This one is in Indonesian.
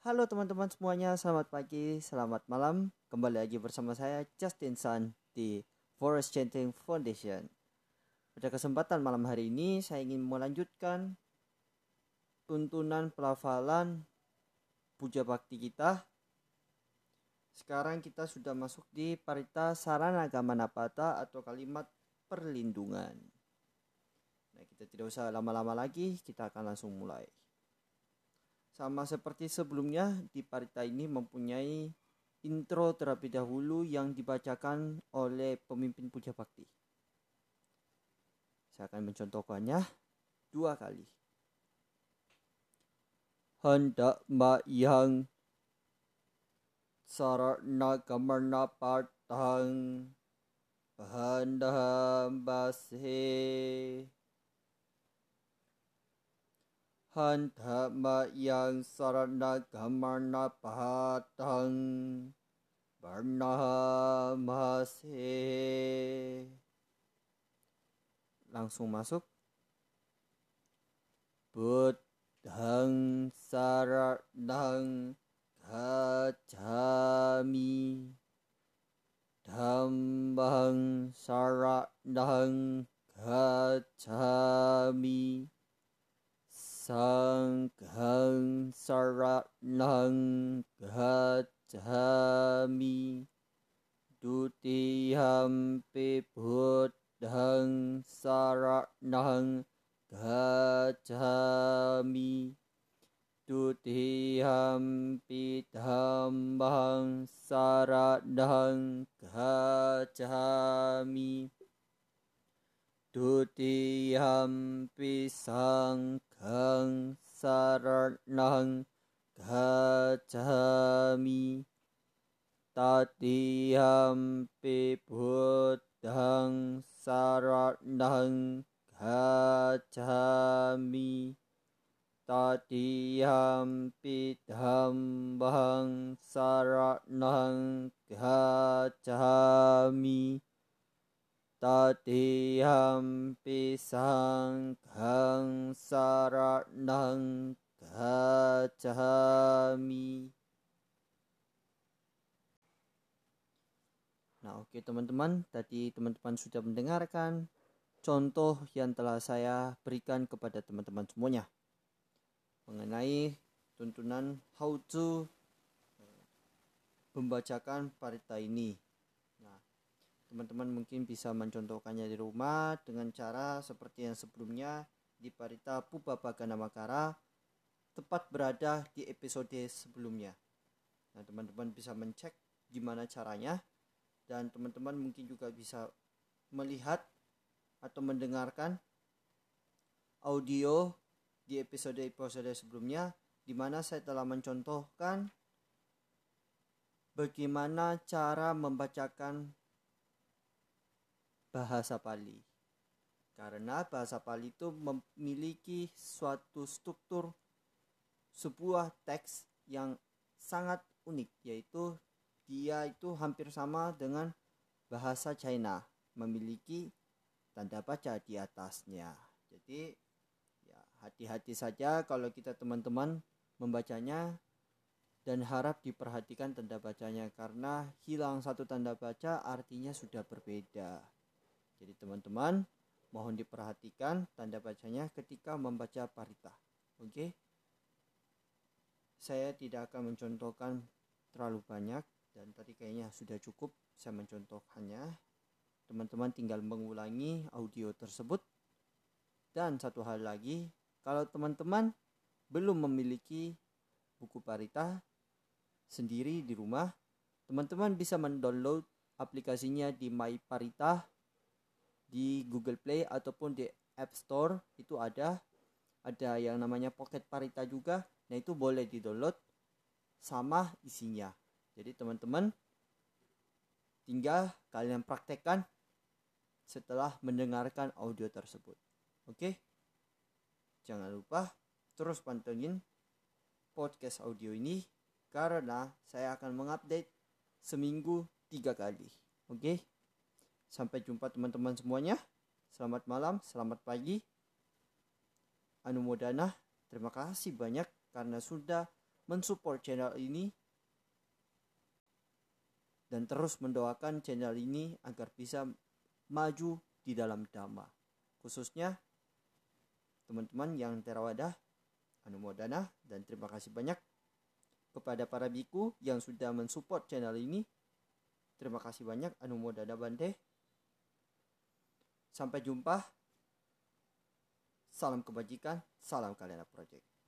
Halo teman-teman semuanya, selamat pagi, selamat malam. Kembali lagi bersama saya Justin Sun di Forest Chanting Foundation. Pada kesempatan malam hari ini saya ingin melanjutkan tuntunan pelafalan puja bakti kita. Sekarang kita sudah masuk di parita sarana agama napata atau kalimat perlindungan. Nah, kita tidak usah lama-lama lagi, kita akan langsung mulai. Sama seperti sebelumnya, di parita ini mempunyai intro terlebih dahulu yang dibacakan oleh pemimpin puja bakti. Saya akan mencontohkannya dua kali. Hendak mbak yang sarana kamarna partang bahandaham bashe hanta yang sarana gamarna pahatang barnamase langsung masuk. Buddhang saranang gacami dhambang saranang gacami Sanghang saranang gacchami Dutiyampi buddhang saranang gacchami Dutiyampi dhambang saranang gacchami Dutiyampi sangkang saranang gacami Tatiyampi buddhang saranang gacami Tatiyampi dhambang saranang gacami Tatiyampi sangkang saranang gacami. Nah oke okay, teman-teman, tadi teman-teman sudah mendengarkan contoh yang telah saya berikan kepada teman-teman semuanya mengenai tuntunan how to membacakan parita ini teman-teman mungkin bisa mencontohkannya di rumah dengan cara seperti yang sebelumnya di Parita Pubabagana Makara tepat berada di episode sebelumnya. Nah, teman-teman bisa mencek gimana caranya dan teman-teman mungkin juga bisa melihat atau mendengarkan audio di episode-episode sebelumnya di mana saya telah mencontohkan bagaimana cara membacakan bahasa Pali. Karena bahasa Pali itu memiliki suatu struktur sebuah teks yang sangat unik yaitu dia itu hampir sama dengan bahasa China memiliki tanda baca di atasnya. Jadi ya hati-hati saja kalau kita teman-teman membacanya dan harap diperhatikan tanda bacanya karena hilang satu tanda baca artinya sudah berbeda. Jadi teman-teman mohon diperhatikan tanda bacanya ketika membaca parita. Oke. Saya tidak akan mencontohkan terlalu banyak dan tadi kayaknya sudah cukup saya mencontohkannya. Teman-teman tinggal mengulangi audio tersebut. Dan satu hal lagi, kalau teman-teman belum memiliki buku parita sendiri di rumah, teman-teman bisa mendownload aplikasinya di My Parita di Google Play ataupun di App Store itu ada. Ada yang namanya Pocket Parita juga. Nah itu boleh di download sama isinya. Jadi teman-teman tinggal kalian praktekkan setelah mendengarkan audio tersebut. Oke? Jangan lupa terus pantengin podcast audio ini karena saya akan mengupdate seminggu tiga kali. Oke Sampai jumpa teman-teman semuanya. Selamat malam, selamat pagi. Anu Modana, terima kasih banyak karena sudah mensupport channel ini dan terus mendoakan channel ini agar bisa maju di dalam dhamma. Khususnya teman-teman yang terawadah, anumodana, dan terima kasih banyak kepada para biku yang sudah mensupport channel ini. Terima kasih banyak anumodana bante. Sampai jumpa. Salam kebajikan, salam Kalena Project.